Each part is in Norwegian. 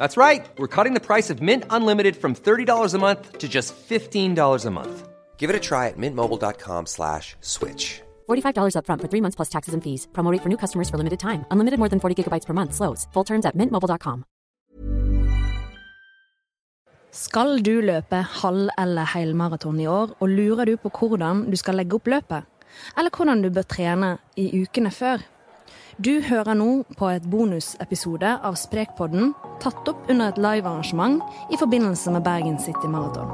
That's right. We're cutting the price of Mint Unlimited from $30 a month to just $15 a month. Give it a try at mintmobile.com slash switch. $45 upfront for three months plus taxes and fees. Promo rate for new customers for limited time. Unlimited more than 40 gigabytes per month. Slows. Full terms at mintmobile.com. Skal du løpe halv- eller helmaraton i år, og lurer du på hvordan du skal legge opp løpet? Eller hvordan du bør trene i ukene før? Du hører nå på et bonusepisode av Sprekpodden, tatt opp under et livearrangement i forbindelse med Bergen City Marathon.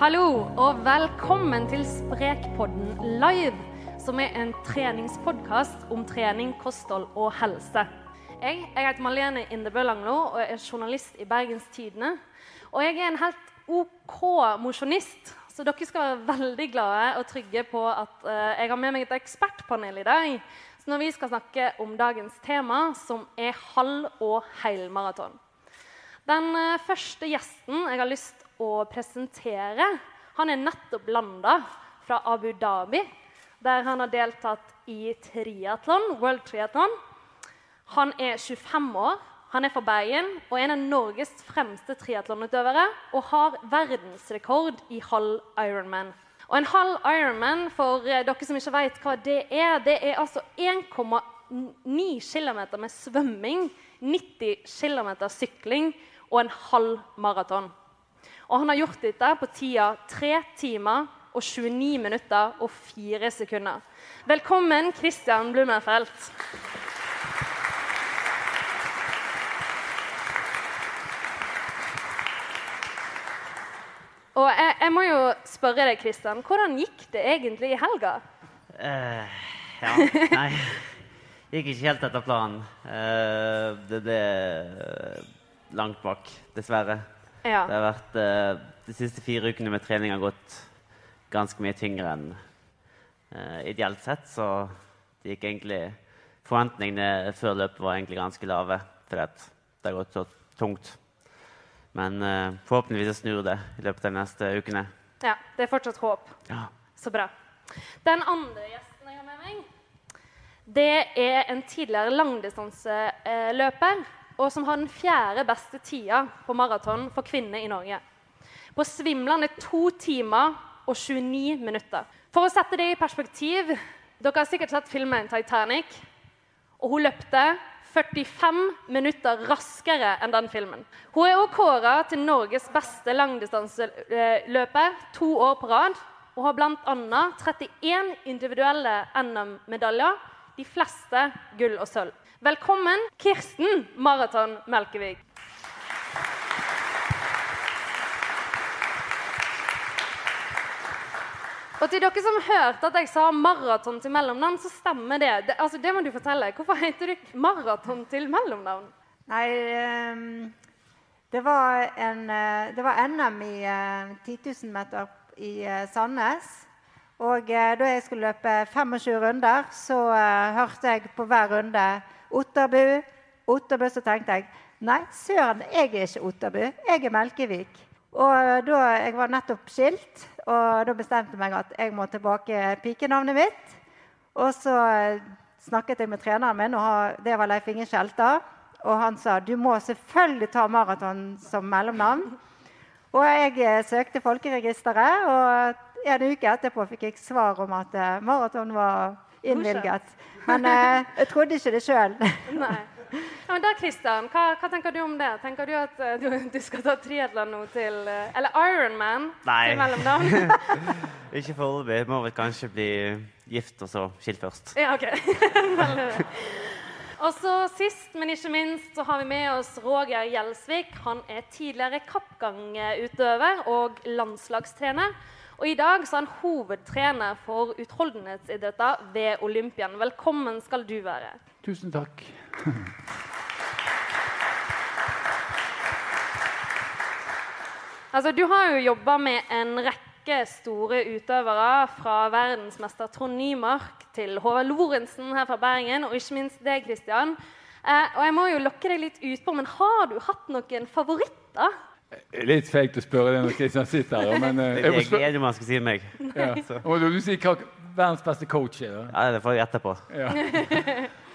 Hallo og velkommen til Sprekpodden live, som er en treningspodkast om trening, kosthold og helse. Jeg, jeg heter Malene Indebø Langlo og er journalist i Bergens Tidende. Og jeg er en helt OK mosjonist, så dere skal være veldig glade og trygge på at eh, jeg har med meg et ekspertpanel i dag. Så når vi skal snakke om dagens tema, som er halv- og helmaraton. Den eh, første gjesten jeg har lyst å presentere, han er nettopp landa fra Abu Dhabi, der han har deltatt i triatlon, World Triathlon. Han er 25 år, han er fra Bergen og er en av Norges fremste triatlonutøvere og har verdensrekord i halv Ironman. Og en halv Ironman, for eh, dere som ikke vet hva det er, det er altså 1,9 km med svømming, 90 km sykling og en halv maraton. Og han har gjort dette på tida 3 timer og 29 minutter og 4 sekunder. Velkommen, Christian Blumenfeldt. Og jeg, jeg må jo spørre deg, Kristian, hvordan gikk det egentlig i helga? Eh, ja, nei Gikk ikke helt etter planen. Eh, det ble langt bak, dessverre. Ja. Det har vært eh, De siste fire ukene med trening har gått ganske mye tyngre enn eh, ideelt sett. Så det gikk egentlig Forventningene før løpet var egentlig ganske lave. Fordi det har gått så tungt. Men eh, forhåpentligvis snur det i løpet av de neste ukene. ja, det er fortsatt håp. Ja. Så bra. Den andre gjesten jeg har med meg, det er en tidligere langdistanseløper, og som har den fjerde beste tida på maraton for kvinner i Norge. På svimlende to timer og 29 minutter. For å sette det i perspektiv Dere har sikkert sett filmen 'Titanic'. Og hun løpte 45 minutter raskere enn den filmen. Hun er også kåra til Norges beste langdistanseløper to år på rad. Og har bl.a. 31 individuelle NM-medaljer, de fleste gull og sølv. Velkommen, Kirsten Maraton Melkevik. Og til dere som hørte at jeg sa maraton til mellomnavn, så stemmer det. Det, altså, det må du fortelle. Hvorfor heter du maraton til mellomnavn? Nei, ehm, det var, en, eh, det var NM i eh, 10 000 meter i eh, Sandnes. Og eh, da jeg skulle løpe 25 runder, så eh, hørte jeg på hver runde Otterbu, Otterbu. Så tenkte jeg nei, søren, jeg er ikke Otterbu, jeg er Melkevik. Og eh, da, Jeg var nettopp skilt, og da bestemte jeg meg at jeg må tilbake pikenavnet mitt. Og så eh, snakket jeg med treneren min, og det var Leif Inge Skjelta. Og han sa du må selvfølgelig ta maraton som mellomnavn. Og jeg eh, søkte Folkeregisteret, og en uke etterpå fikk jeg svar om at eh, maraton var innvilget. Men jeg trodde ikke det sjøl. Ja, men da, Kristian, hva, hva, tenker du om det? Tenker du at uh, du, du, skal ta triatlon nå til uh, Eller Ironman til mellomnavn? ikke foreløpig. Må vel kanskje bli gift og så skilt først. Ja, ok. og så Sist, men ikke minst, så har vi med oss Roger Gjelsvik. Han er tidligere kappgangutøver og landslagstrener. Og I dag så er han hovedtrener for utholdenhetsidretter ved Olympian. Velkommen skal du være. Tusen takk. altså, du har jo jobba med en rekke store utøvere, fra verdensmester Trond Nymark til Håvard Lorentzen her fra Bergen, og ikke minst deg, Kristian. Eh, og jeg må jo lokke deg litt utpå, men har du hatt noen favoritter? Litt feigt å spørre det når Kristian sitter her, men uh, jeg, gleder meg til skal si meg. Ja. Og du sier hva verdens beste coach er? Da? Ja, Det får jeg etterpå. Ja.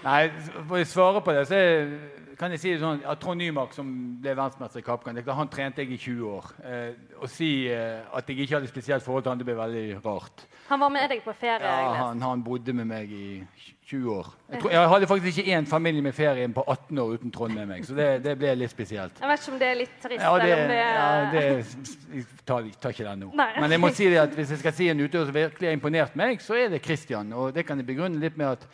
Nei, For å svare på det, så er, kan jeg si det sånn at Trond Nymark, som ble verdensmester i kappgang, han trente jeg i 20 år. Eh, å si eh, at jeg ikke hadde spesielt forhold til han, det ble veldig rart. Han var med deg på ferie? Ja, han, han bodde med meg i 20 år. Jeg, tror, jeg hadde faktisk ikke én familie med ferie på 18 år uten Trond med meg, så det, det, ble litt spesielt. Jeg vet ikke om det er litt trist, ja, det, eller om det ja, det, Jeg tar, tar, ikke den nå. Nei. Men jeg må si det at hvis jeg skal si en utøver som virkelig har imponert meg, så er det Christian. Og det kan jeg begrunne litt med at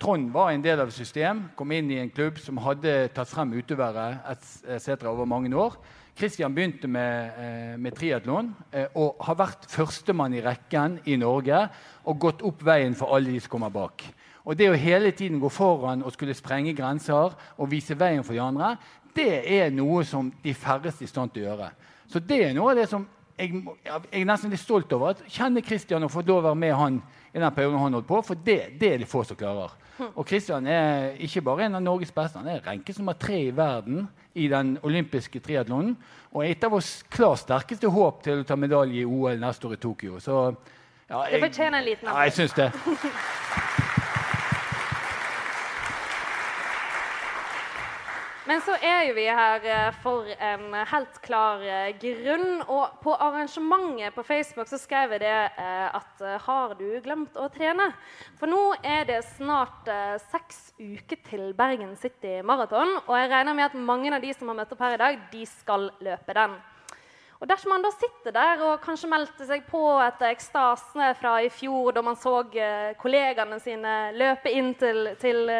Trond var en del av et system, kom inn i en klubb som hadde tatt frem utøvere etc. over mange år. Kristian begynte med, eh, med triatlon eh, og har vært førstemann i rekken i Norge og gått opp veien for alle de som kommer bak. Og det å hele tiden gå foran og skulle sprenge grenser og vise veien for de andre, det er noe som de færreste er i stand til å gjøre. Så det er noe av det som jeg, jeg er nesten litt stolt over. at Kjenne Kristian og få lov å være med han i den perioden han holdt på, for det, det er det få som klarer. Og Kristian er ikke bare en av Norges beste, han er ranket nummer tre i verden i den olympiske triatlonen. Og er et av vårt klart sterkeste håp til å ta medalje i OL neste år i Tokyo. Så ja, jeg, det fortjener en liten applaus. Ja, jeg syns det. Men så er jo vi her eh, for en helt klar eh, grunn. Og på arrangementet på Facebook så skrev jeg det eh, at har du glemt å trene? For nå er det snart seks uker til Bergen City Maraton. Og jeg regner med at mange av de som har møtt opp her i dag, de skal løpe den. Og Dersom man da sitter der og kanskje meldte seg på etter ekstasene fra i fjor, da man så eh, kollegaene sine løpe inn til, til,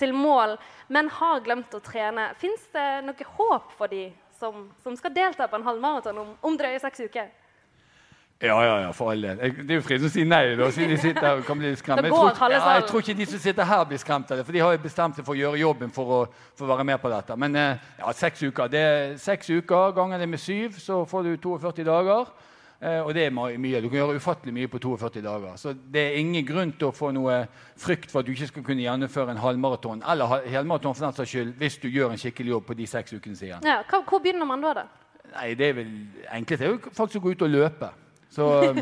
til mål, men har glemt å trene, fins det noe håp for de som, som skal delta på en halvmaraton om, om drøye seks uker? Ja, ja, ja, for all del. Det er jo fritt å si nei. da, siden de sitter her og kan bli skremt. Jeg tror, ja, jeg tror ikke de som sitter her, blir skremt av det. For de har jo bestemt seg for å gjøre jobben for å, for å være med på dette. Men eh, ja, seks uker. Det er seks uker ganger det med syv, så får du 42 dager. Eh, og det er mye. Du kan gjøre ufattelig mye på 42 dager. Så det er ingen grunn til å få noe frykt for at du ikke skal kunne gjennomføre en halvmaraton eller helmaraton for den saks skyld, hvis du gjør en skikkelig jobb på de seks ukene siden. Ja, hvor begynner man da? da? Nei, det er vel Enklest er jo faktisk å gå ut og løpe. Så,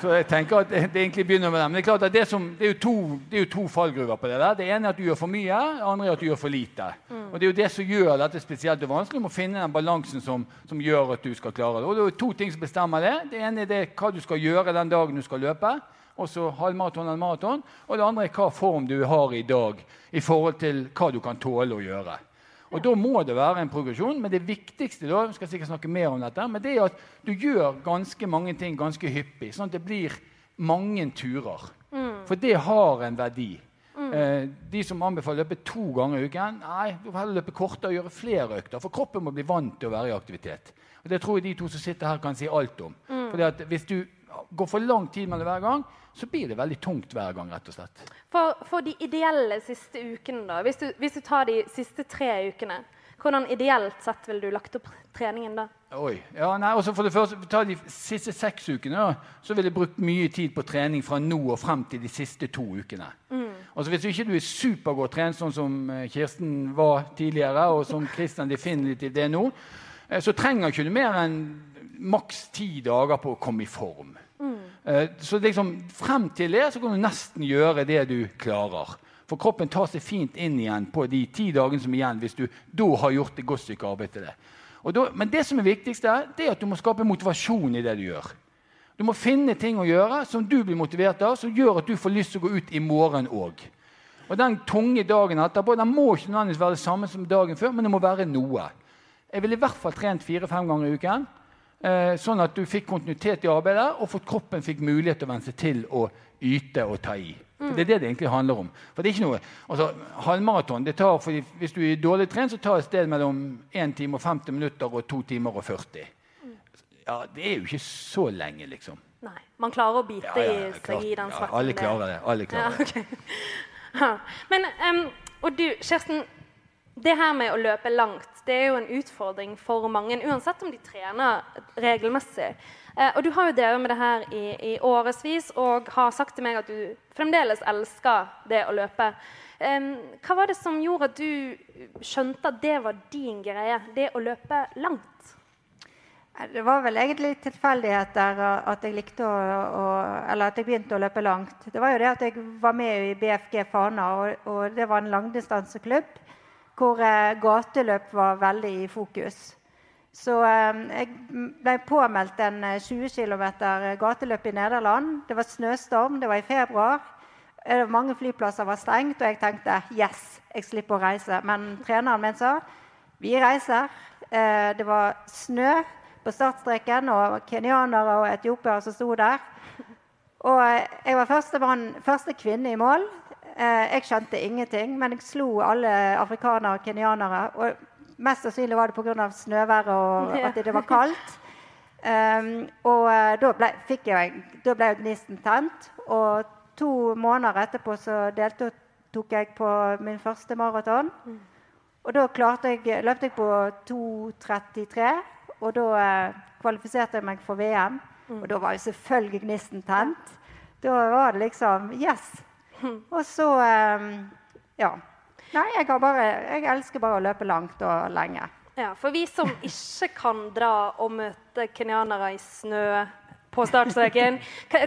så, jeg tenker at det, det, egentlig begynner med dem. Men det er klart at det, som, det, er to, det, er jo to, fallgruver på det. der. Det ene er at du gjør for mye, det andre er at du gjør for lite. Mm. Og Det er jo det som gjør dette spesielt vanskelig. Du må finne den balansen som, som, gjør at du skal klare det. Og Det er jo to ting som bestemmer det. Det ene er det, hva du skal gjøre den dagen du skal løpe. Også halvmaraton eller maraton. Og det andre er hva form du har i dag i forhold til hva du kan tåle å gjøre. Og Da må det være en progresjon. Men det viktigste da, vi skal sikkert snakke mer om dette, men det er at du gjør ganske mange ting ganske hyppig. Sånn at det blir mange turer. Mm. For det har en verdi. Mm. Eh, de som anbefaler å løpe to ganger i uken, nei, du får heller løpe kortere og gjøre flere økter. For kroppen må bli vant til å være i aktivitet. Og Det tror jeg de to som sitter her, kan si alt om. Mm. Fordi at Hvis du går for lang tid med det hver gang, så blir det veldig tungt hver gang. rett og slett. For, for de ideelle siste ukene, da, hvis du, hvis du, tar de siste tre ukene, hvordan ideelt sett ville du lagt opp treningen da? Oi, ja, nei, også For det første, ta de siste seks ukene, så ville jeg brukt mye tid på trening fra nå og frem til de siste to ukene. Mm. Altså Hvis ikke du er supergodt trent, sånn som eh, Kirsten var tidligere, og som Christian definitivt er nå, så trenger ikke du mer enn maks ti dager på å komme i form. Mm. Eh, Så liksom, frem til det så kan du nesten gjøre det du klarer. For kroppen tar seg fint inn igjen på de ti dagene som er igjen, hvis du da har gjort et godt stykke arbeid til det. Da, men det som er viktigst, er, det er at du må skape motivasjon i det du gjør. Du må finne ting å gjøre som du blir motivert av, som gjør at du får lyst til å gå ut i morgen òg. Og den tunge dagen etterpå den må ikke nødvendigvis være det samme som dagen før, men det må være noe. Jeg ville i hvert fall trent fire-fem ganger i uken. Eh, sånn at du fikk kontinuitet i arbeidet, og for kroppen fikk mulighet til å venne seg til å yte og ta i. For Det er det det egentlig handler om. For det er ikke noe, altså Halvmaraton det tar, fordi Hvis du er dårlig trent, så tar det et sted mellom 1 time og 50 minutter og 2 timer og 40. Ja, Det er jo ikke så lenge, liksom. Nei. Man klarer å bite Ja, ja, i seg i den Ja, alle klarer det. alle klarer Ja, det. Men, um, og du, Kjersten, det her med å løpe langt det er jo en utfordring for mange, uansett om de trener regelmessig. Eh, og du har jo drevet med det her i, i årevis og har sagt til meg at du fremdeles elsker det å løpe. Eh, hva var det som gjorde at du skjønte at det var din greie, det å løpe langt? Det var vel egentlig tilfeldigheter at jeg likte å, å Eller at jeg begynte å løpe langt. Det var jo det at jeg var med i BFG Fana, og, og det var en langdistanseklubb hvor eh, gateløp var veldig i fokus. Så eh, jeg ble påmeldt en eh, 20 km gateløp i Nederland. Det var snøstorm, det var i februar. Eh, Mange flyplasser var stengt, og jeg tenkte yes, jeg slipper å reise. Men treneren min sa vi reiser. Eh, Det var snø på startstreken, og kenyanere og etiopiere som sto der. Og eh, jeg var første, mann, første kvinne i mål. Eh, Jeg skjønte ingenting, men jeg slo alle afrikanere og kenyanere. Og mest sannsynlig var det pga. snøværet og at det var kaldt. Um, og eh, da ble, jeg, da ble gnisten tent. Og to måneder etterpå så deltok jeg på min første maraton. Og da jeg, løpte jeg på 2.33, og da eh, kvalifiserte jeg meg for VM. Og da var jo selvfølgelig gnisten tent. Da var det liksom Yes! Og så eh, Ja. Nei, jeg, har bare, jeg elsker bare å løpe langt og lenge. Ja, For vi som ikke kan dra og møte kenyanere i snø på startstreken,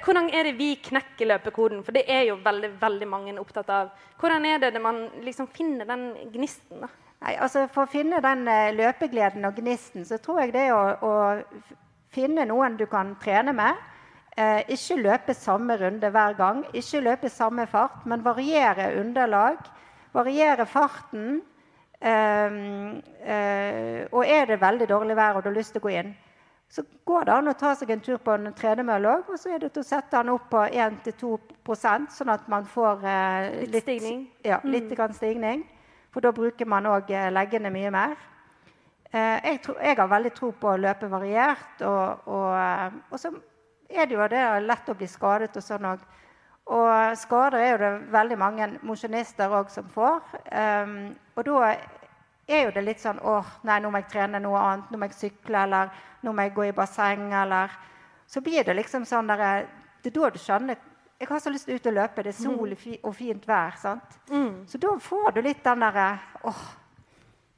hvordan er det vi knekker løpekoden? For det er jo veldig veldig mange opptatt av. Hvordan er det det man liksom finner den gnisten? da? Nei, altså For å finne den eh, løpegleden og gnisten, så tror jeg det er å, å finne noen du kan trene med. Eh, ikke løpe samme runde hver gang, ikke løpe samme fart, men variere underlag. Variere farten. Eh, eh, og er det veldig dårlig vær og du har lyst til å gå inn, så går det an å ta seg en tur på en tredemølle òg. Og så er det til å sette den opp på 1-2% sånn at man får eh, Litt stigning. Ja, litt grann stigning. For da bruker man òg leggene mye mer. Eh, jeg, tror, jeg har veldig tro på å løpe variert. Og, og, eh, og så er det jo det lett å bli skadet og sånn òg. Og skader er jo det veldig mange mosjonister òg som får. Um, og da er jo det litt sånn åh, nei, nå må jeg trene noe annet. Nå må jeg sykle, eller nå må jeg gå i basseng, eller Så blir det liksom sånn der Det er da du skjønner Jeg har så lyst til å ut og løpe. Det er sol og fint vær. sant? Så da får du litt den derre åh,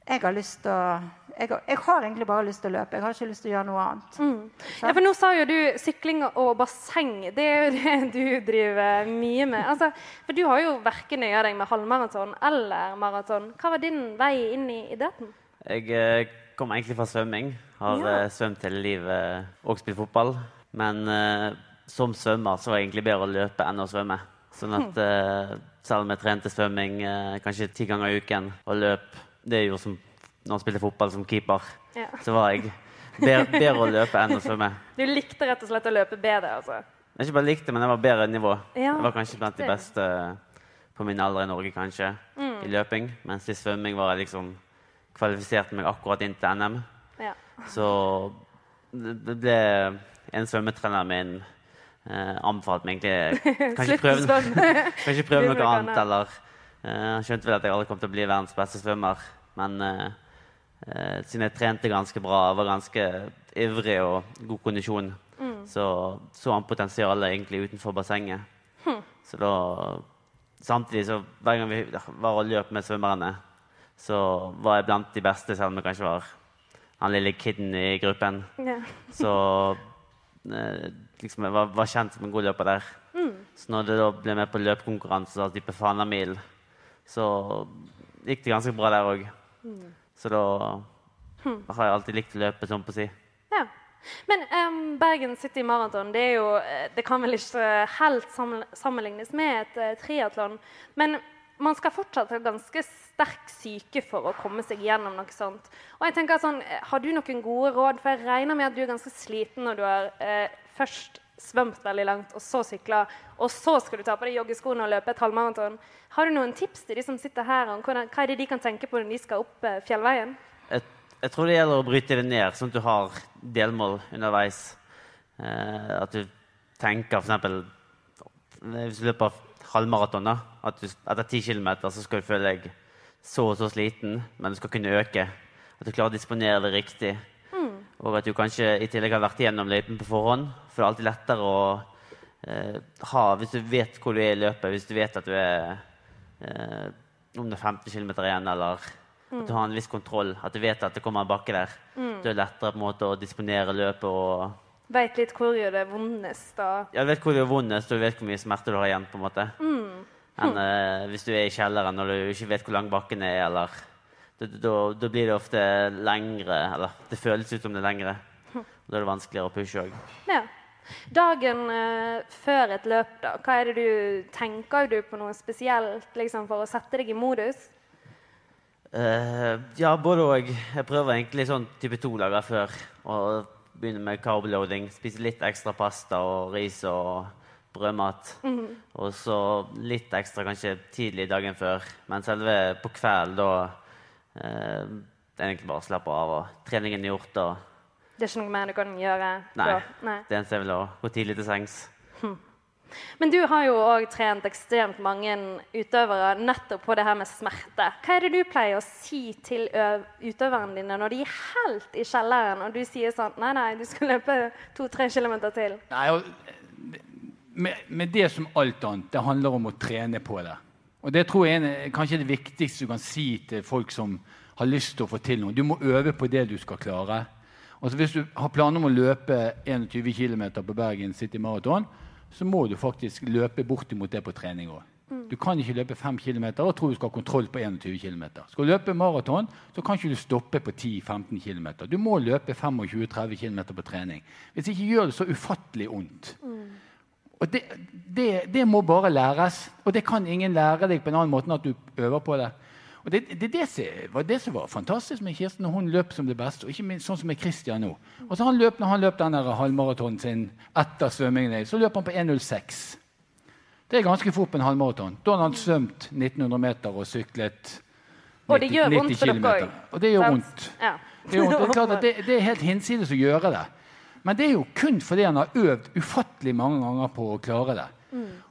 jeg har lyst til å jeg har, jeg har egentlig bare lyst til å løpe. Jeg har ikke lyst til å gjøre noe annet. Ja, for nå sa jo du sykling og basseng. Det er jo det du driver mye med. Altså, for du har jo verken nøya deg med halvmaraton eller maraton. Hva var din vei inn i idretten? Jeg eh, kom egentlig fra svømming. Har Ja. eh, svømt hele livet og spilt fotball. Men eh, som svømmer så var det egentlig bedre å løpe enn å svømme. Sånn at eh, selv om jeg trente svømming eh, kanskje ti ganger i uken og løp Det gjorde som når jeg spilte fotball som keeper. Ja. Så var jeg bedre, bedre å løpe enn å svømme. Du likte rett og slett å løpe bedre, altså. Jeg ikke bare likte, men jeg var bedre nivå. Ja, jeg var kanskje blant de beste på min alder i Norge, kanskje, i løping. Mens i svømming var jeg liksom kvalifiserte meg akkurat inn til NM. Ja. Så det ble en svømmetrener min eh, anbefalte meg egentlig Kanskje prøve, kanskje prøve noe annet, eller Han skjønte vel at jeg aldri kom til å bli verdens beste svømmer, men eh, eh, siden jeg trente ganske bra, var ganske ivrig og god kondisjon, Mm. så så han potensialet egentlig utenfor bassenget. Hm. Så da Samtidig så hver gang vi var og løp med svømmerne, så var jeg blant de beste, selv om jeg kanskje var han lille kiden i gruppen. Ja. Så eh, liksom, jeg var, var kjent som en god løper der. Så når det da ble med på løpekonkurranse, type Fanamil, så gikk det ganske bra der òg. Så da har jeg alltid likt å løpe, sånn på si. Ja. Men um, Bergen City Marathon det, jo, eh, det kan vel ikke helt sammenlignes med et uh, triatlon. Men man skal fortsatt ha ganske sterk syke for å komme seg gjennom noe sånt. Og jeg tenker sånn, eh, Har du noen gode råd? For jeg regner med at du er ganske sliten når du har uh, først svømt veldig langt, og så sykla, og så skal du ta på deg joggeskoene og løpe et halvmaraton. Har du noen tips til de som sitter her, om hva er det de kan tenke på når de skal opp eh, fjellveien? Jeg, jeg tror det gjelder å bryte det ned, sånn at du har delmål underveis. Eh, at du tenker f.eks. Hvis du løper halvmaraton, at du, etter 10 km skal du føle deg så og så sliten, men du skal kunne øke. At du klarer å disponere det riktig. Og at du kanskje i tillegg har vært gjennom løypen på forhånd. For det er alltid lettere å eh, ha Hvis du vet hvor du er i løpet, hvis du vet at du er eh, om det er 15 km igjen, eller at du har en viss kontroll, at du vet at det kommer en bakke der, Det er lettere på en måte å disponere løpet og Veit litt hvor gjør det vondest. da. Ja, du vet hvor det er vondest, og du vet hvor mye smerte du har igjen. på en måte. Enn eh, hvis du er i kjelleren og du ikke vet hvor lang bakken er. eller da, blir det ofte lengre, eller det føles ut som det er lengre. Og da er det vanskeligere å pushe òg. Ja. Dagen eh, før et løp, da, hva er det du tenker du på noe spesielt liksom, for å sette deg i modus? Eh, ja, både og. Jeg prøver egentlig sånn type to dager før. Og begynner med carboloading. Spise litt ekstra pasta og ris og brødmat. Og så litt ekstra kanskje tidlig dagen før. Men selve på kveld, da Det er egentlig bare å slappe av. og Treningen er gjort. og Det er ikke noe mer du kan gjøre Nei. Nei. Det eneste er vel å gå tidlig til sengs. Men du har jo òg trent ekstremt mange utøvere nettopp på det her med smerte. Hva er det du pleier å si til utøverne dine når de er helt i kjelleren, og du sier sånn Nei, nei, du skal løpe to-tre kilometer til. Nei, og, med, med det som alt annet, det handler om å trene på det. Og det tror jeg er kanskje det viktigste du kan si til folk som har lyst til å få til noe. Du må øve på det du skal klare. Altså Hvis du har planer om å løpe 21 km på Bergen City Marathon, så må du faktisk løpe bortimot det på trening òg. Du kan ikke løpe 5 km og tro du skal ha kontroll på 21 km. Skal du løpe maraton, så kan ikke du stoppe på 10-15 km. Du må løpe 25-30 km på trening. Hvis ikke gjør det så ufattelig vondt. Og det, det, det må bare læres. Og det kan ingen lære deg på en annen måte enn at du øver på det. Og Det, det, var det som var fantastisk med Kirsten. Hun løp som det beste. Og ikke minst sånn som med Christian nå. Og så han løp, når han løp den der halvmaratonen sin etter svømmingen, så løp han på 1,06. Det er ganske fort på en halvmaraton. Da hadde han svømt 1900 meter og syklet Og det gjør vondt for dere òg. Og det gjør vondt. Ja. Det jo, det, er klart at det, det er helt hinsides å gjøre det. Men det er jo kun fordi han har øvd ufattelig mange ganger på å klare det.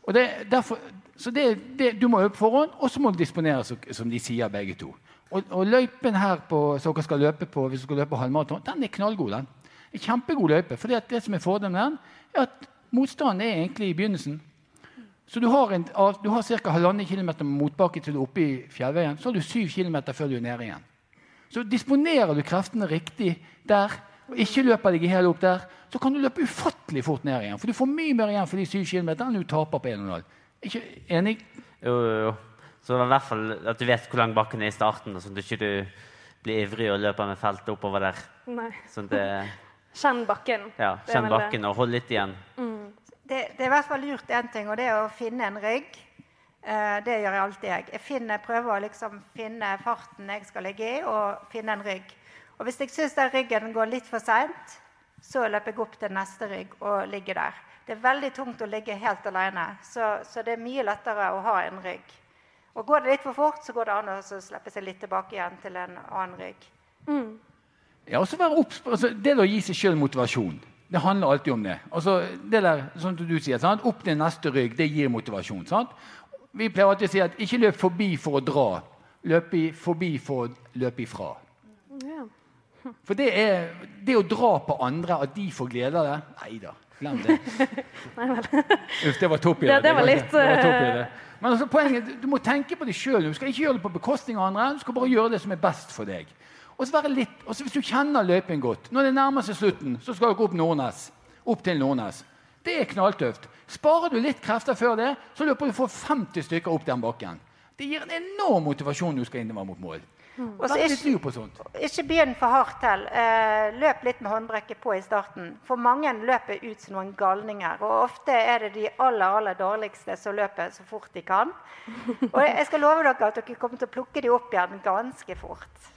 Og det, derfor, så det, det, Du må øve forhånd, og så må du disponere, som de sier begge to. Og, og løypen her på, som dere skal løpe på hvis dere skal løpe halvmaraton, den er knallgod. den. En kjempegod løype. For det som er fordelen med den, er at motstanden er egentlig i begynnelsen. Så du har, en, du har ca. halvannen kilometer med motbakke til du er oppe i fjellveien. Så har du syv kilometer før du er nede igjen. Så disponerer du kreftene riktig der, og ikke løper deg helt opp der, så kan du løpe ufattelig fort ned igjen. For du får mye mer igjen for de syv kilometerne enn du taper på 1,5. Ikke enig? Jo, jo, jo. Så i hvert fall at du vet hvor lang bakken er i starten, sånn at du ikke blir ivrig og løper med feltet oppover der. Nei. Sånn det, Kjenn bakken. ja, Kjenn bakken og hold litt igjen. Det, det er i hvert fall lurt én ting, og det er å finne en rygg. Eh, det gjør jeg alltid. jeg. Jeg finner, prøver å liksom finne farten jeg skal ligge i, og finne en rygg. Og Hvis jeg syns den ryggen går litt for seint, så løper jeg opp til neste rygg og ligger der. Det er veldig tungt å ligge helt alene, så, så det er mye lettere å ha en rygg. Og Går det litt for fort, så går det an å slippe seg litt tilbake igjen til en annen rygg. Ja, og så være opps altså, Det å gi seg sjøl motivasjon, det handler alltid om det. Altså, det der, sånn som du sier, sant? Opp til neste rygg, det gir motivasjon. sant? Vi pleier alltid å si at ikke løp forbi for å dra. Løp i, forbi for å løpe ifra. For det er det å dra på andre, at de får glede av det Nei da, glem det. Uff, det var topp i det. Ja, det var litt, det var i eh, det. Men altså, poenget, du må tenke på det sjøl. Du skal ikke gjøre det på bekostning av andre. Du skal bare gjøre det som er best for deg. Og så være litt, og så Hvis du kjenner løypen godt Når det nærmer seg slutten, så skal dere opp Nordnes. opp til Nordnes. Det er knalltøft. Sparer du litt krefter før det, så løper du for 50 stykker opp den bakken. Det gir en enorm motivasjon når du skal innover mot mål. Og så Vær litt lur på sånt. ikke begynn for hardt til. Eh, løp litt med håndbrekket på i starten. For mange løper ut som noen galninger. Og ofte er det de aller aller dårligste som løper så fort de kan. Og jeg skal love dere at dere kommer til å plukke de opp igjen ganske fort.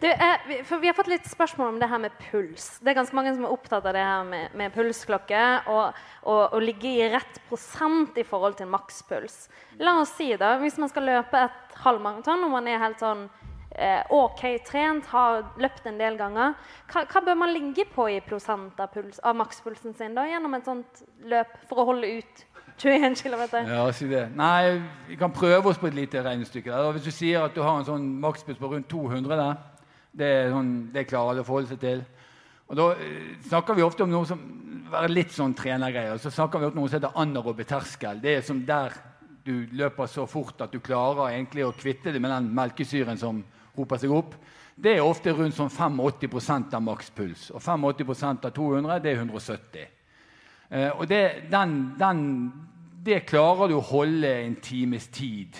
Du, eh, vi- vi har fått litt spørsmål om det her med puls. Det er ganske mange som er opptatt av det her med, med pulsklokke og, og ligge i rett prosent i forhold til makspuls. La oss si da, hvis man skal løpe et halvmaraton og man er helt sånn eh, OK trent, har løpt en del ganger, hva, hva bør man ligge på i prosent av, puls, av makspulsen sin da, gjennom et sånt løp for å holde ut 21 km? Ja, si det. Nei, vi kan prøve oss på et lite regnestykke. Hvis du sier at du har en sånn makspuls på rundt 200, der, det, sånn, det klarer alle å forholde seg til. Og Da eh, snakker vi ofte om noe som er litt sånn trenergreier. Så snakker vi om noe som heter anarobe terskel. Det er som der du løper så fort at du klarer egentlig å kvitte deg med den melkesyren som hoper seg opp. Det er ofte rundt sånn 85 av makspuls. Og 85 av 200 det er 170. Eh, og det, den, den, det klarer du å holde en times tid.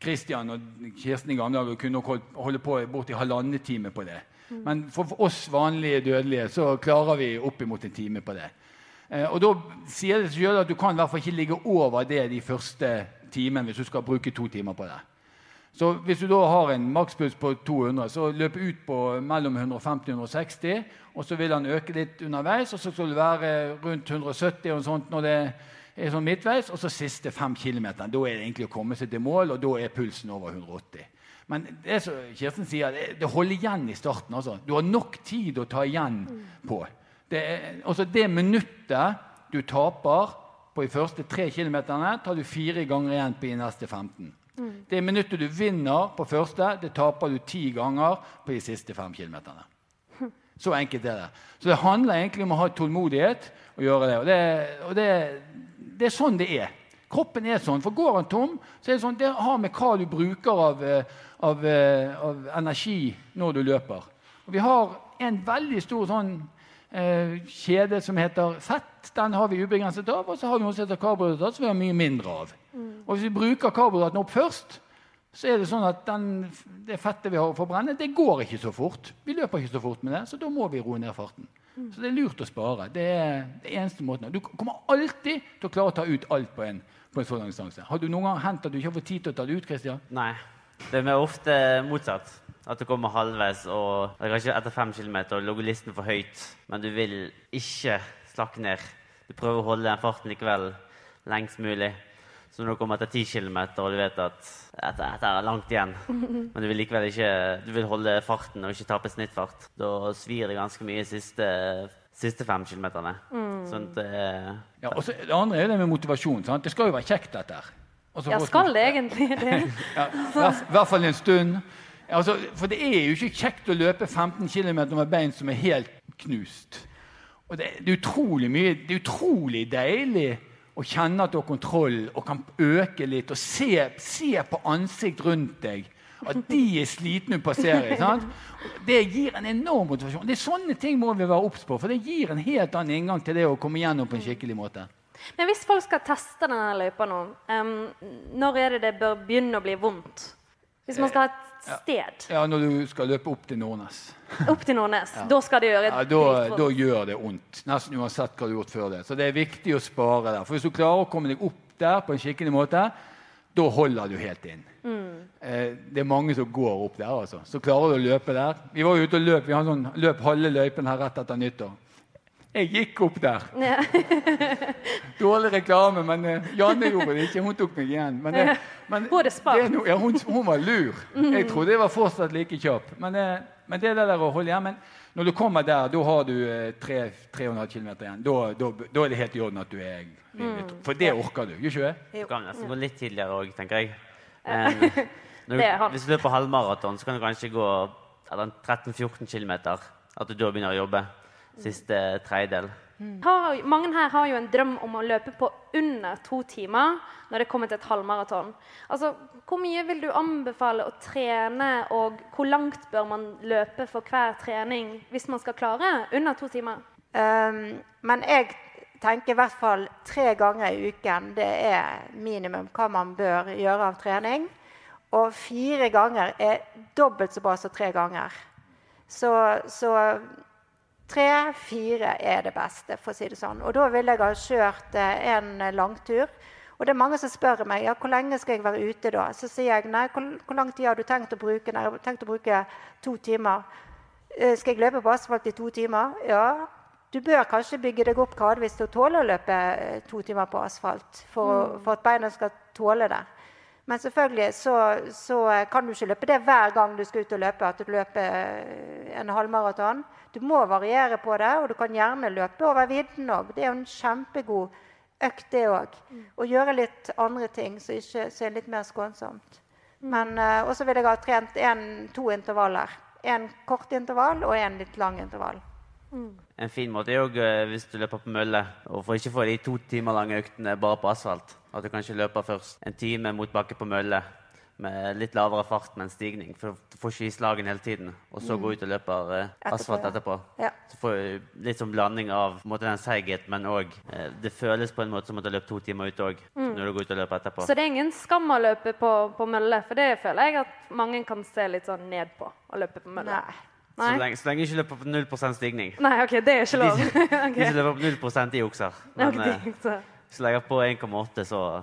Kristian og Kirsten i gamle dager kunne nok holde på borti halvannen time på det. Men for oss vanlige dødelige så klarer vi oppimot en time på det. Eh, og da sier det seg selv at du kan i hvert fall ikke ligge over det de første timene hvis du skal bruke to timer på det. Så hvis du da har en makspuls på 200, så løp ut på mellom 150 og 160, og så vil han øke litt underveis, og så skal det være rundt 170 og sånt når det er sånn midtveis, og så siste fem kilometer. Da er det egentlig å komme seg til mål, og da er pulsen over 180. Men det som Kirsten sier, det, holder igjen i starten. altså. Du har nok tid å ta igjen på. Det, altså det minuttet du taper på de første tre kilometerne, tar du fire ganger igjen på de neste 15. Det minuttet du vinner på første, det taper du ti ganger på de siste fem kilometerne. Så enkelt er det. Så det handler egentlig om å ha tålmodighet og gjøre det. Og det, og det, det er sånn det er. Kroppen er sånn. For går han tom, så er det sånn, det har med hva du bruker av, eh, av, eh, av energi når du løper. Og vi har en veldig stor sånn eh, kjede som heter fett. Den har vi ubegrenset av. Og så har vi noe som heter karbohydrater, som vi har mye mindre av. Og hvis vi bruker karbohydratene opp først, så er det sånn at den, det fettet vi har å forbrenne, det går ikke så fort. Vi løper ikke så fort med det, så da må vi roe ned farten. Så det er lurt å spare. Det er det eneste måten. Du kommer alltid til å klare å ta ut alt på en, på en så lang distanse. Har du noen gang hendt at du ikke har fått tid til å ta det ut? Christian? Nei. Det er mer ofte motsatt. At du kommer halvveis og kanskje etter fem kilometer og ligger listen for høyt, men du vil ikke slakke ned. Du prøver å holde den farten likevel lengst mulig. Så når du kommer etter 10 km og du vet at dette, er langt igjen, men du vil likevel ikke du vil holde farten og ikke tape snittfart, da svir det ganske mye siste, siste fem kilometerne. Sånn at det Ja, og så det andre er det med motivasjon. Sant? Det skal jo være kjekt, dette her. Altså, Ja, skal det egentlig det? Ja, i hvert fall en stund. Altså, for det er jo ikke kjekt å løpe 15 km med bein som er helt knust. Og det, det er utrolig mye Det er utrolig deilig å kjenne at du har kontroll og kan øke litt og se, se på ansikt rundt deg at de er slitne på. Sant? Det gir en enorm motivasjon. Det er Sånne ting må vi være obs på, for det gir en helt annen inngang til det å komme gjennom på en skikkelig måte. Men hvis folk skal teste denne løypa nå, um, når er det det bør begynne å bli vondt? Hvis man skal ha et sted Ja, Når du skal løpe opp til Nordnes. opp til Nordnes, da skal det gjøre Ja, da, da gjør det vondt. Nesten uansett hva du har gjort før det. Så det er viktig å spare der. For hvis du klarer å komme deg opp der på en skikkelig måte, da holder du helt inn. Eh, det er mange som går opp der, altså. Så klarer du å løpe der. Vi var jo ute og løp. Vi har sånn, løp halve løypen her rett etter nyttår. Jeg gikk opp der. Ja. Dårlig reklame, men uh, Janne gjorde det ikke. Hun tok meg igjen. Men, uh, men det er no, ja, hun, hun var lur. Jeg trodde jeg var fortsatt like kjapp. Men, uh, men det er det der å holde igjen. Men når du kommer der, da har du eh, tre- 3,5 km igjen. Da, da, da er det helt i orden at du er mm. For det orker du, gjør ikke det? Du kan nesten gå litt tidligere òg, tenker jeg. Um, når du, han. hvis du løper halvmaraton, så kan du kanskje gå 13-14 km. At du da begynner å jobbe siste tredjedel. Har, mange her har jo en drøm om å løpe på under to timer når det kommer til et halvmaraton. Altså, hvor mye vil du anbefale å trene, og hvor langt bør man løpe for hver trening hvis man skal klare under to timer? Um, men jeg tenker i hvert fall tre ganger i uken. Det er minimum hva man bør gjøre av trening. Og fire ganger er dobbelt så bra som tre ganger. Så, så tre-fire er det beste, for å si det sånn. Og da vil jeg ha kjørt eh, en langtur. Og det er mange som spør meg ja, hvor lenge skal jeg være ute da. Så sier jeg nei, hvor, hvor lang tid har du tenkt å bruke? Nei, jeg har tenkt å bruke to timer. Eh, skal jeg løpe på asfalt i to timer? Ja. Du bør kanskje bygge deg opp gradvis til å tåle å løpe eh, to timer på asfalt for, for at beina skal tåle det. Men selvfølgelig så, så, kan du ikke løpe det hver gang du skal ut og løpe. At du løper en halvmaraton. Du må variere på det, og du kan gjerne løpe over vidden òg. Det er jo en kjempegod økt, det òg. Og gjøre litt andre ting som er litt mer skånsomt. Men uh, også vil jeg ha trent en, to intervaller. En kort intervall og en litt lang intervall. Mm. En fin måte er òg uh, hvis du løper på mølle, og for ikke få de to timer lange øktene bare på asfalt. At du kanskje løper først en time mot bakke på mølle med litt lavere fart men en stigning. For du får ikke i slagen hele tiden. Og så gå ut og løper eh, asfalt etterpå. Ja. Så får du litt sånn blanding av måte, den seigheten, men òg eh, Det føles på en måte som at du har løpt to timer ute òg. Mm. Når du går ut og løper etterpå. Så det er ingen skam å løpe på, på, mølle? For det føler jeg at mange kan se litt sånn ned på. Å løpe på mølle. Nei. Nei. Så, lenge, så lenge ikke løper på 0 stigning. Nei, ok, det er ikke lov. De, okay. de som løper på 0 i okser. Men okay, eh, hvis du legger på 1,8, så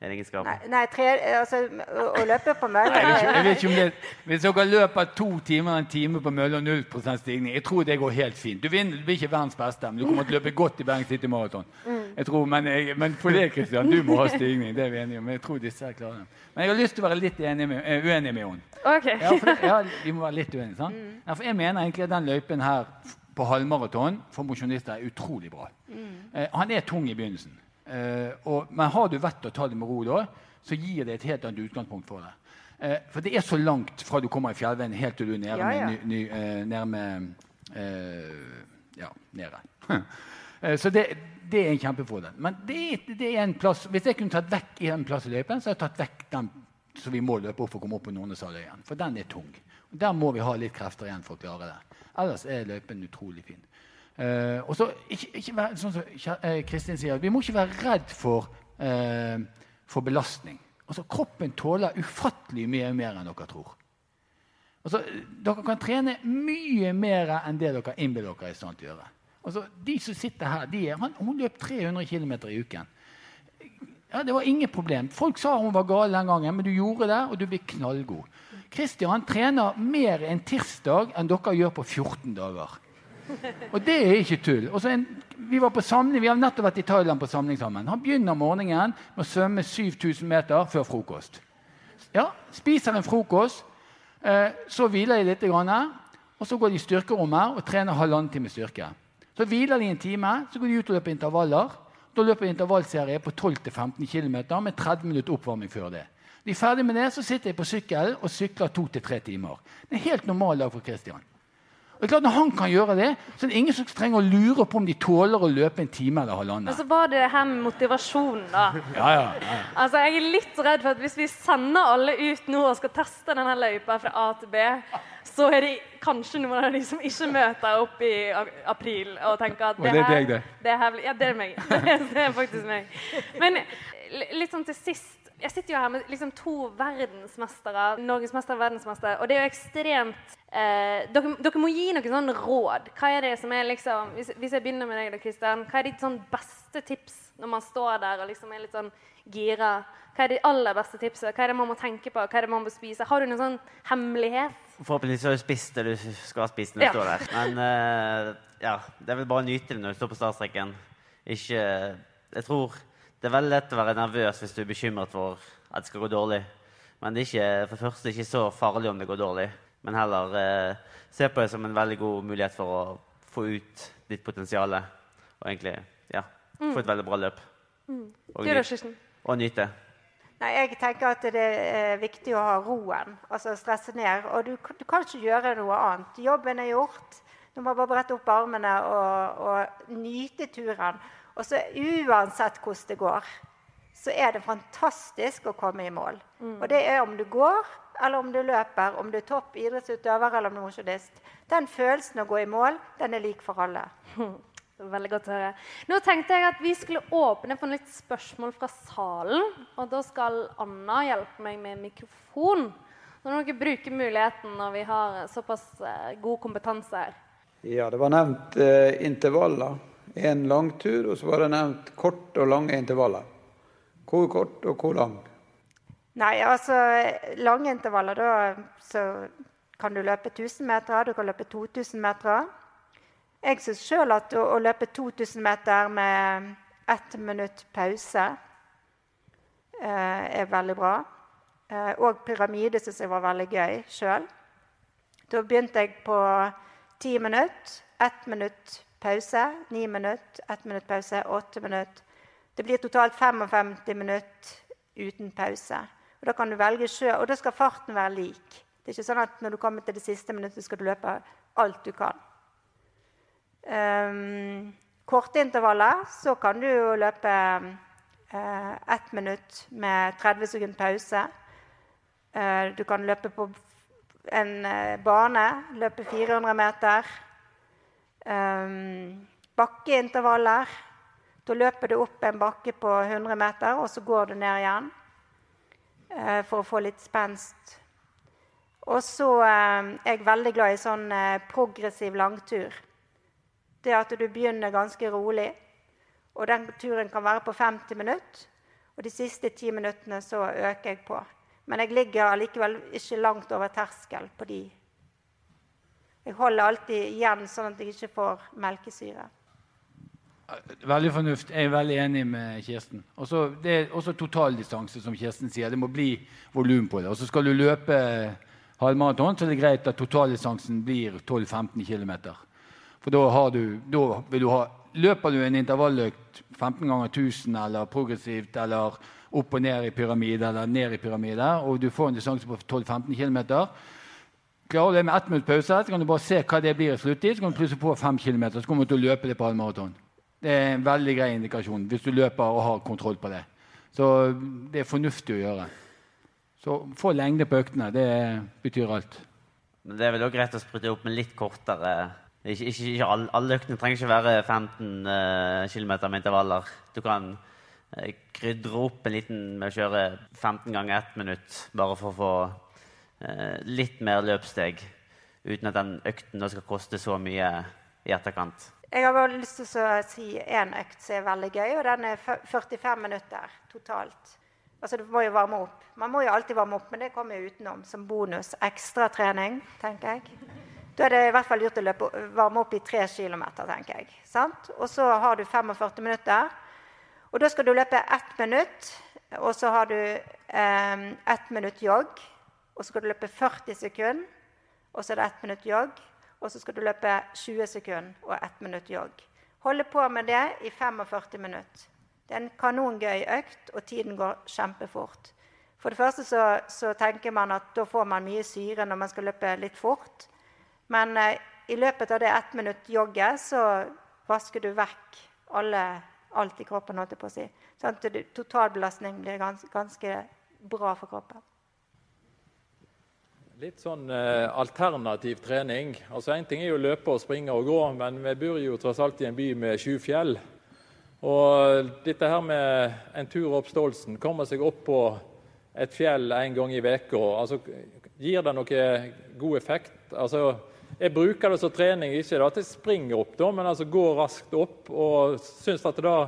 er det ingen skam? Nei, nei tre, altså, å, å, løpe på mølle jeg, vet ikke om det, Hvis dere løper to timer en time på mølle og 0 stigning, jeg tror det går helt fint. Du, vinner, du blir ikke verdens beste, men du kommer til å løpe godt i Bergen City Marathon. Mm. Jeg tror, men, jeg, men for det, Kristian, du må ha stigning. Det er vi enige om. Jeg tror disse er klare. Men jeg har lyst til å være litt med, uh, uenig med henne. Okay. Ja, for det, ja, vi må være litt uenige. sant? Mm. Ja, for jeg mener egentlig at den løypen her på halvmaraton for mosjonister er utrolig bra. Mm. Uh, han er tung i begynnelsen. Uh, og, men har du vett å ta det med ro da, så gir det et helt annet utgangspunkt for deg. Uh, for det er så langt fra du kommer i fjellveien, helt til du er nede ja, ja. ny, uh, nede med Ja, nede. så det, det, er en kjempefordel. Men det, det, er en plass, hvis jeg kunne tatt vekk en plass i løypen, så hadde jeg tatt vekk den som vi må løpe opp for å komme opp på Nordnesaløyen. For den er tung. Og Der må vi ha litt krefter igjen for å klare det. Ellers er løypen utrolig fin. Uh, og så ikke, ikke være, sånn som Kristin sier, Vi må ikke være redd for, uh, for belastning. Altså, kroppen tåler ufattelig mye mer enn dere tror. Altså, dere kan trene mye mer enn det dere innbiller dere er i stand til å gjøre. Altså, de som sitter her, de er, han, Hun løp 300 km i uken. Ja, Det var ingen problem. Folk sa hun var gal den gangen, men du gjorde det, og du blir knallgod. Kristian trener mer en tirsdag enn dere gjør på 14 dager. Og det er ikke tull. En, vi, samling, vi har nettopp vært i Thailand på samling sammen. Han begynner morgenen med å svømme 7000 meter før frokost. Ja, Spiser en frokost, eh, så hviler de litt, og så går de i styrkerommet og trener halvannen time styrke. Så hviler de en time, så går de ut og løper intervaller. Da løper de intervallserie på 12-15 km med 30 minutter oppvarming før det. De er ferdig med det, så sitter jeg på sykkelen og sykler to til tre timer. Det er en helt normal dag for Christian. Og det er klart Når han kan gjøre det, så er det ingen som trenger å lure på om de tåler å løpe en time eller halvannen. Men så var det det her med motivasjonen, da. Ja, ja, ja. Altså, Jeg er litt redd for at hvis vi sender alle ut nå og skal teste denne løypa fra A til B, så er det kanskje noen av de som ikke møter opp i april og tenker at det, det er deg, det. det er Ja, det er meg. Det er faktisk meg. Men litt sånn til sist jeg sitter jo her med liksom to verdensmestere, norgesmester og verdensmester, og det er jo ekstremt eh, dere, dere, må gi noen sånn råd. Hva er det som er liksom, hvis, hvis jeg begynner med deg, da, Kristian, hva er ditt sånn beste tips når man står der og liksom er litt sånn gira? Hva er de aller beste tipsene? Hva er det man må tenke på? Hva er det man må spise? Har du noen sånn hemmelighet? Forhåpentligvis har du spist det du skal spist når du ja. står der. Men uh, ja, det er vel bare å nyte det når du står på startstreken. Ikke Jeg tror det er veldig lett å være nervøs hvis du er bekymret for at det skal gå dårlig. Men det er ikke, for det første ikke så farlig om det går dårlig. Men heller eh, se på det som en veldig god mulighet for å få ut ditt potensial. Og egentlig ja, mm. få et veldig bra løp. Mm. Og, nyte, og nyte. Nei, jeg tenker at det er viktig å ha roen, altså stresse ned. Og du, du kan ikke gjøre noe annet. Jobben er gjort. Du må bare brette opp armene og, og nyte turen. Og så uansett hvordan det går, så er det fantastisk å komme i mål. Mm. Og det er om du går, eller om du løper, om du er topp idrettsutøver eller om du er mosjonist. Den følelsen å gå i mål, den er lik for alle. Veldig godt å høre. Nå tenkte jeg at vi skulle åpne for litt spørsmål fra salen. Og da skal Anna hjelpe meg med mikrofon. Når dere bruker muligheten når vi har såpass eh, god kompetanse her. Ja, det var nevnt eh, intervaller. En langtur, og så var det nevnt kort og lange intervaller. Hvor kort og hvor lang? Nei, altså lange intervaller, da så kan du løpe 1000 meter, du kan løpe 2000 meter. Jeg syns sjøl at å, å, løpe 2000 meter med ett minutt pause eh, er veldig bra. Eh, og pyramide syns jeg var veldig gøy sjøl. Da begynte jeg på ti minutter, ett minutt pause, ni minutter, ett minutt pause, åtte minutter. Det blir totalt 55 minutter uten pause. Og Da kan du velge sjøl, og da skal farten være lik. Det er ikke sånn at når du kommer til det siste minuttet, skal du løpe alt du kan. Um, korte intervaller så kan du jo løpe uh, ett minutt med 30 sekunder pause. Uh, du kan løpe på en uh, bane, løpe 400 meter. Um, bakkeintervaller. Da løper du opp en bakke på 100 meter, og så går du ned igjen for å få litt spenst og så eh, er jeg veldig glad i sånn eh, progressiv langtur. Det at du begynner ganske rolig. Og den turen kan være på 50 minutter. Og de siste ti minuttene så øker jeg på. Men jeg ligger allikevel ikke langt over terskel på de. Jeg holder alltid igjen, sånn at jeg ikke får melkesyre. Veldig fornuft. Jeg er veldig enig med Kirsten. Også, det er også totaldistanse, som Kirsten sier. Det må bli volum på det. Og så skal du løpe halvmaraton, så er det greit at totaldistansen blir 12-15 km. For da, du, da vil du ha Løper du en intervalløkt 15 ganger 1000 eller progressivt eller opp og ned i pyramide eller ned i pyramide, og du får en distanse på 12-15 km Klarer du det med ett minutt pause, så kan du bare se hva det blir i sluttid. Så kan du plusse på 5 km, så kommer du til å løpe det på halvmaraton. Det er en veldig grei indikasjon hvis du løper og har kontroll på det. Så det er fornuftig å gjøre. Så få lengde på øktene. Det betyr alt. Men det er vel også greit å sprute opp med litt kortere ikke, ikke, ikke alle, alle, øktene trenger ikke være 15 uh, km med intervaller. Du kan uh, krydre opp en liten med å kjøre 15 ganger 1 minutt, bare for å få uh, litt mer løpssteg, uten at den økten skal koste så mye i etterkant. Jeg har bare lyst til å si én økt som er veldig gøy, og den er 45 minutter totalt. Altså, du må jo varme opp. Man må jo alltid varme opp, men det kommer jo utenom som bonus. Ekstratrening, tenker jeg. Da er det i hvert fall lurt å løpe, varme opp i tre kilometer, tenker jeg. Sant? Og så har du 45 minutter. Og da skal du løpe ett minutt, og så har du eh, minutt jogg. Og så skal du løpe 40 sekunder, og så er det ett minutt jogg. Og så skal du løpe 20 sekunder og ett minutt jogg. Holde på med det i 45 minutter. Det er en kanongøy økt, og tiden går kjempefort. For det første så, så, tenker man at da får man mye syre når man skal løpe litt fort. Men eh, i løpet av det ett minutt jogget så vasker du vekk alle, alt i kroppen. holdt jeg på å si. Sånn at totalbelastning blir gans, ganske bra for kroppen. Litt sånn eh, alternativ trening. Altså Én ting er jo å løpe og springe og gå, men vi bor jo tross alt i en by med sju fjell. Og dette her med en tur opp Stolsen, komme seg opp på et fjell en gang i uka, altså, gir det noe god effekt? Altså, jeg bruker det som trening, ikke at jeg springer opp, da, men altså går raskt opp. Og syns at det da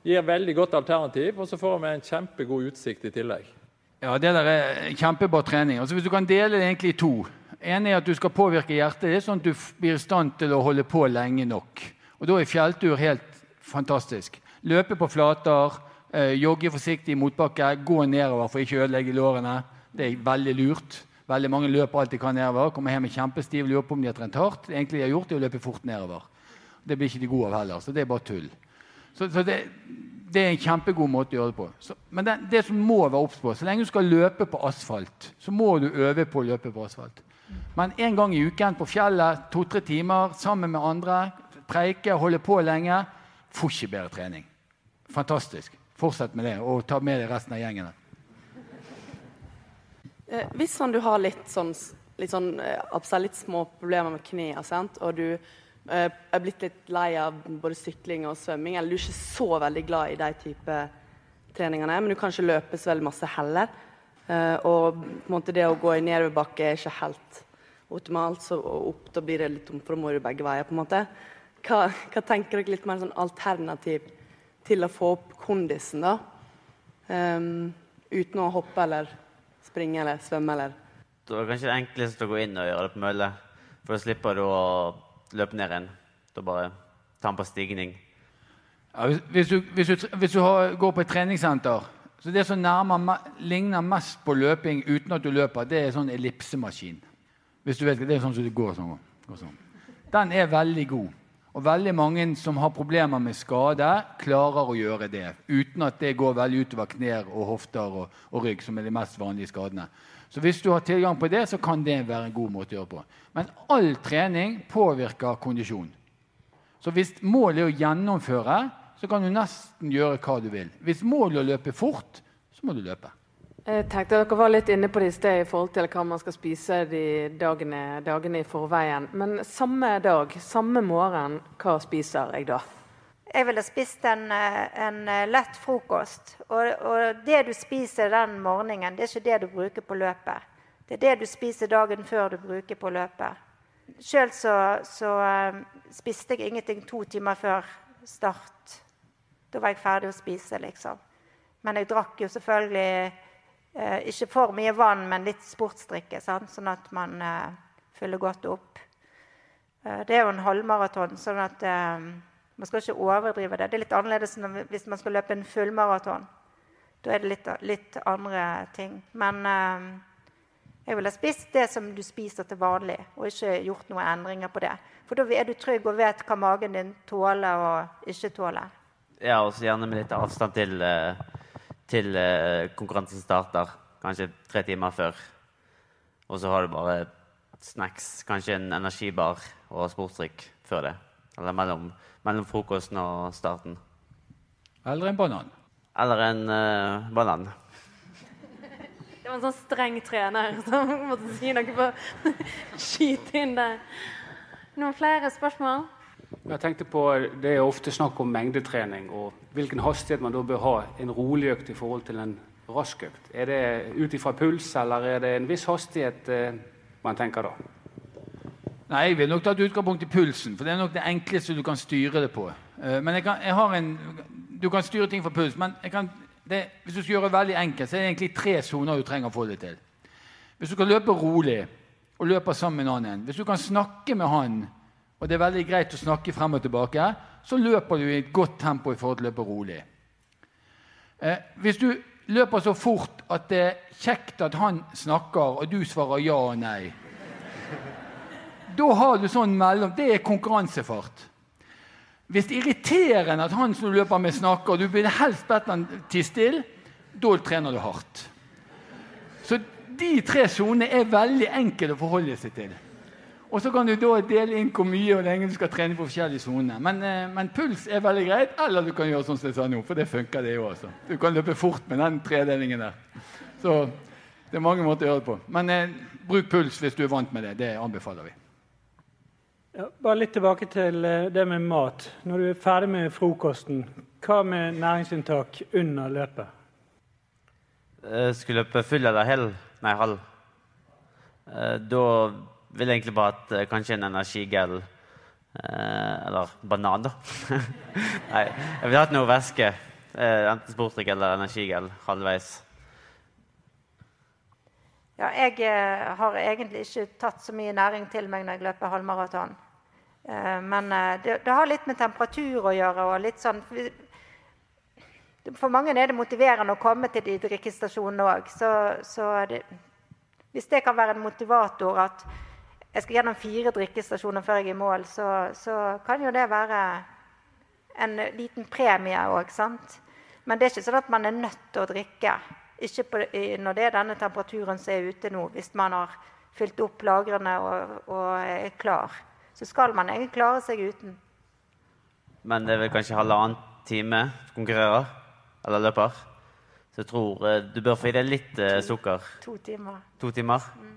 gir veldig godt alternativ, og så får vi en kjempegod utsikt i tillegg. Ja, Det der er kjempebra trening. Altså, hvis du kan dele det egentlig i to En er at du skal påvirke hjertet ditt, sånn at du blir i stand til å holde på lenge nok. Og Da er fjelltur helt fantastisk. Løpe på flater, eh, jogge forsiktig i motbakke, gå nedover for ikke å ødelegge lårene. Det er veldig lurt. Veldig mange løper alt de kan nedover. Kommer hjem med kjempestiv, lurer på om de har trent hardt. Det egentlig de har gjort, er å løpe fort nedover. Det blir ikke de gode av heller, så det er bare tull. Så, så det, det, er en kjempegod måte å gjøre det på. Så, men det, det, som må være obs på, så lenge du skal løpe på asfalt, så må du øve på å løpe på asfalt. Men en gang i uken på fjellet, to-tre timer sammen med andre, preike, holde på lenge, får ikke bedre trening. Fantastisk. Fortsett med det, og ta med deg resten av gjengen. Eh, hvis sånn, du har litt sånn, litt, sånn, eh, litt små problemer med knærne, og du eh, er blitt litt lei av både sykling og svømming, eller du er ikke så veldig glad i de type treningene, men du kan ikke løpe så veldig masse heller. Eh, og på en måte det å gå i nedoverbakke er ikke helt optimalt, så opp da blir det litt tomt, for da må du begge veier. på en måte. Hva, hva tenker dere litt mer sånn alternativ til å få opp kondisen, da? Um, uten å hoppe eller springe eller svømme eller Det var kanskje det enkleste å gå inn og gjøre det på mølle. For da slipper du å løpe ned igjen. Da bare ta den på stigning. Ja, hvis, du, hvis, du, hvis du har, går på et treningssenter så Det som nærmer, ligner mest på løping uten at du løper, det er sånn ellipsemaskin. Hvis du vet, Det er sånn som det går sånn. går sånn. Den er veldig god. Og veldig mange som har problemer med skade, klarer å gjøre det uten at det går veldig utover knær og hofter og, og, rygg, som er de mest vanlige skadene. Så hvis du har tilgang på det, så kan det være en god måte å gjøre på. Men all trening påvirker kondisjon. Så hvis målet er å gjennomføre, så kan du nesten gjøre hva du vil. Hvis målet er å løpe fort, så må du løpe. Jeg tenkte Dere var litt inne på det i sted i forhold til hva man skal spise de dagene, dagene i forveien. Men samme dag, samme morgen, hva spiser jeg da? Jeg ville spist en, en lett frokost. Og, og, det du spiser den morgenen, det er ikke det du bruker på løpet. Det er det du spiser dagen før du bruker på løpet. Sjøl så, så um, spiste jeg ingenting to timer før start da var jeg ferdig å spise, liksom. Men jeg drakk jo selvfølgelig eh, ikke for mye vann, men litt sportsdrikke, sant? sånn at man eh, fyller godt opp. Eh, det er jo en halvmaraton, sånn at eh, man skal ikke overdrive det. Det er litt annerledes enn hvis man skal løpe en fullmaraton. Da er det litt, litt andre ting. Men eh, jeg ville spist det som du spiser til vanlig, og ikke gjort noen endringer på det. For da er du trygg og vet hva magen din tåler og ikke tåler. Ja, og så gjerne med litt avstand til, eh, til eh, konkurransen starter. Kanskje tre timer før. Og så har du bare snacks, kanskje en energibar og sportsdrikk før det. Eller mellom, mellom, frokosten og starten. Eller en banan. Eller en uh, banan. Det var en sånn streng trener som måtte si noe på Skyte inn der. Noen flere spørsmål? Jeg tenkte på, Det er ofte snakk om mengdetrening og hvilken hastighet man da bør ha en rolig økt i forhold til en rask økt. Er det ut ifra puls, eller er det en viss hastighet eh, man tenker da? Nei, Jeg vil nok ta et utgangspunkt i pulsen, for det er nok det enkleste du kan styre det på. Eh, men jeg kan, jeg har en, Du kan styre ting for puls, men kan, det, hvis du skal gjøre det veldig enkelt, så er det egentlig tre soner du trenger å få det til. Hvis du kan løpe rolig og løpe sammen med en annen, hvis du kan snakke med han og det er veldig greit å snakke frem og tilbake, så løper du i et godt tempo i forhold til å løpe rolig. Eh, hvis du løper så fort at det er kjekt at han snakker, og du svarer ja og nei Da har du sånn mellom Det er konkurransefart. Hvis det er irriterende at han som du løper med, snakker, og du vil helst bedt han tie stille, da trener du hardt. Så de tre sonene er veldig enkle å forholde seg til. Og så kan du da dele inn hvor mye og lenge du skal trene på forskjellige soner. Men, eh, men, puls er veldig greit, eller du kan gjøre sånn som jeg sa nå, for det funker, det òg. Du kan løpe fort med den tredelingen der. Så det er mange måter å gjøre det på. Men eh, bruk puls hvis du er vant med det. Det anbefaler vi. Ja, bare litt tilbake til eh, det med mat. Når du er ferdig med frokosten, hva med næringsinntak under løpet? Jeg skulle løpe full eller hel? Nei, halv. Da vil jeg egentlig bare at kanskje en energigel Eller banan, da. Nei, jeg ville hatt noe væske. Enten sportdrikk eller energigel halvveis. Ja, jeg har egentlig ikke tatt så mye næring til meg når jeg løper halvmaraton. Men det, det, har litt med temperatur å gjøre. og litt sånn... For mange er det motiverende å komme til de drikkestasjonene òg. Så, så hvis det kan være en motivator at jeg skal gjennom fire drikkestasjoner før jeg er i mål, så, så kan jo det være en liten premie òg. Men det er ikke sånn at man er nødt til å drikke. Ikke på, når det er denne temperaturen som er ute nå. Hvis man har fylt opp lagrene og, og, er klar, så skal man egentlig klare seg uten. Men det er vel kanskje halvannen time konkurrerer? Eller løper? Så jeg tror eh, du bør få i deg litt eh, sukker. To timer. To timer? Mm.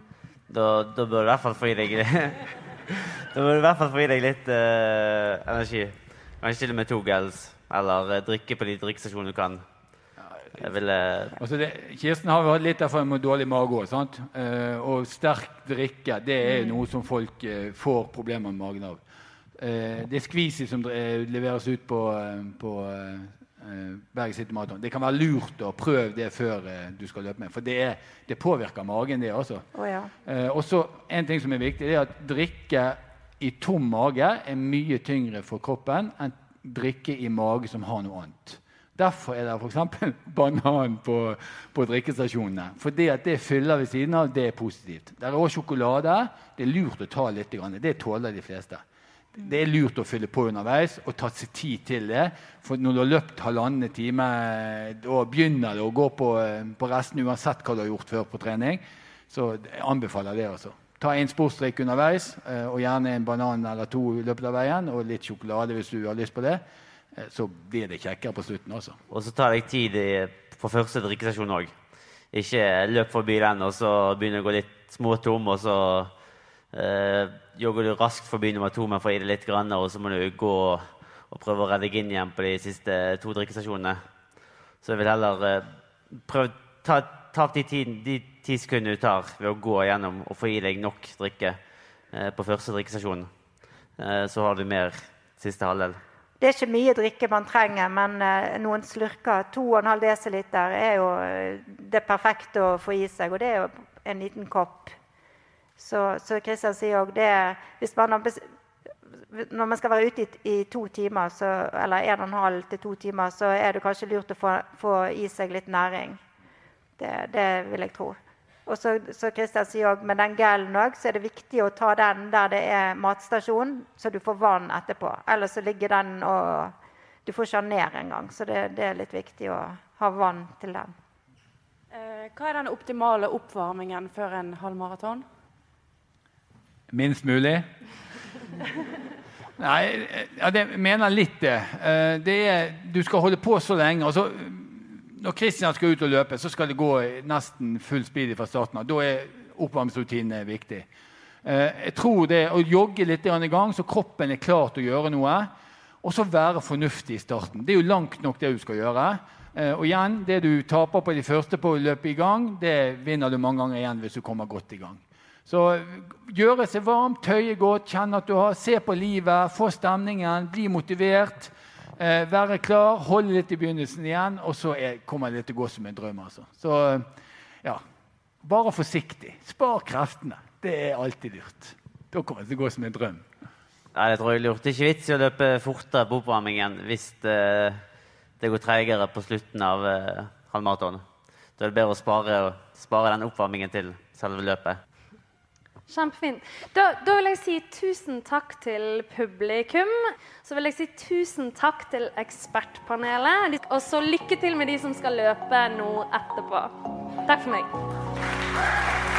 Da, da bør du i hvert fall få i deg Da bør du i hvert fall få i deg litt eh, energi. Kanskje til og med to gels. Eller eh, drikke på de drikkestasjonene du kan. Jeg ville Altså det, Kirsten har hatt litt erfaring med dårlig mage òg. Uh, og sterk drikke det er noe som folk uh, får problemer med magen av. Eh, det er skvisi som eh, leveres ut på, eh, på eh, Bergen City Marathon. Det kan være lurt å prøve det før eh, du skal løpe med. For det, er, det påvirker magen, det også. Oh, ja. Eh, og så En ting som er viktig, det er at drikke i tom mage er mye tyngre for kroppen enn drikke i mage som har noe annet. Derfor er det f.eks. banan på, på drikkestasjonene. For det at det fyller ved siden av, det er positivt. Det er også sjokolade. Det er lurt å ta litt. Det tåler de fleste. Det er lurt å fylle på underveis og ta seg tid til det. For når du har løpt halvannen time, da begynner det å gå på, på resten uansett hva du har gjort før på trening. Så jeg anbefaler det. altså. Ta en sportsdrikk underveis, eh, og gjerne en banan eller to i løpet av veien. Og litt sjokolade hvis du har lyst på det. Eh, Så blir det kjekkere på slutten også. Og så tar jeg tid på første drikkestasjon òg. Ikke løp forbi den og så begynner å gå litt småtom, og så eh, jogger du raskt forbi nummer to, men får i deg litt, grann, og så må du gå og prøve å redde deg inn igjen på de siste to drikkestasjonene. Så jeg vil heller eh, prøve ta, ta de, tiden, de ti sekundene du tar ved å gå gjennom og få i deg nok drikke eh, på første drikkestasjon. Eh, så har du mer siste halvdel. Det er ikke mye drikke man trenger, men eh, noen slurker, 2,5 dl, er jo eh, det perfekte å få i seg. Og det er jo en liten kopp. Så, så Kristian sier òg det Hvis man har når man skal være ute i, i to timer, så, eller en og en halv til to timer, så er det kanskje lurt å få, få i seg litt næring. Det, det vil jeg tro. Og så, så Kristian sier også, med den gelen òg, så er det viktig å ta den der det er matstasjon, så du får vann etterpå. Ellers så ligger den og Du får ikke den ned engang. Så det, det er litt viktig å ha vann til den. Eh, hva er den optimale oppvarmingen før en halvmaraton? Minst mulig. Nei, ja, det mener litt det. Eh, det er, du skal holde på så lenge. Altså, når Kristian skal ut og løpe, så skal det gå nesten full speed fra starten av. Da er oppvarmingsrutinene viktig. Eh, jeg tror det Å jogge litt i gang, så kroppen er klar til å gjøre noe. Og så være fornuftig i starten. Det er jo langt nok det du skal gjøre. Eh, og igjen, det du taper på de første på å løpe i gang, det vinner du mange ganger igjen hvis du kommer godt i gang. Så gjøre seg varm, tøye godt, kjenne at du har, se på livet, få stemningen, bli motivert. Eh, være klar, holde litt i begynnelsen igjen, og så er, kommer det til å gå som en drøm. Altså. Så ja, bare forsiktig. Spar kreftene. Det er alltid lurt. Da kommer det til å gå som en drøm. Ja, det tror jeg lurt. Det er ikke vits i å løpe fortere på oppvarmingen hvis det, det går treigere på slutten av eh, halvmaratonen. Da er det bedre å spare, spare den oppvarmingen til selve løpet. Kjempefint. Da, da, vil jeg si tusen takk til publikum. Så vil jeg si tusen takk til ekspertpanelet. Og så lykke til med de som skal løpe nå etterpå. Takk for meg.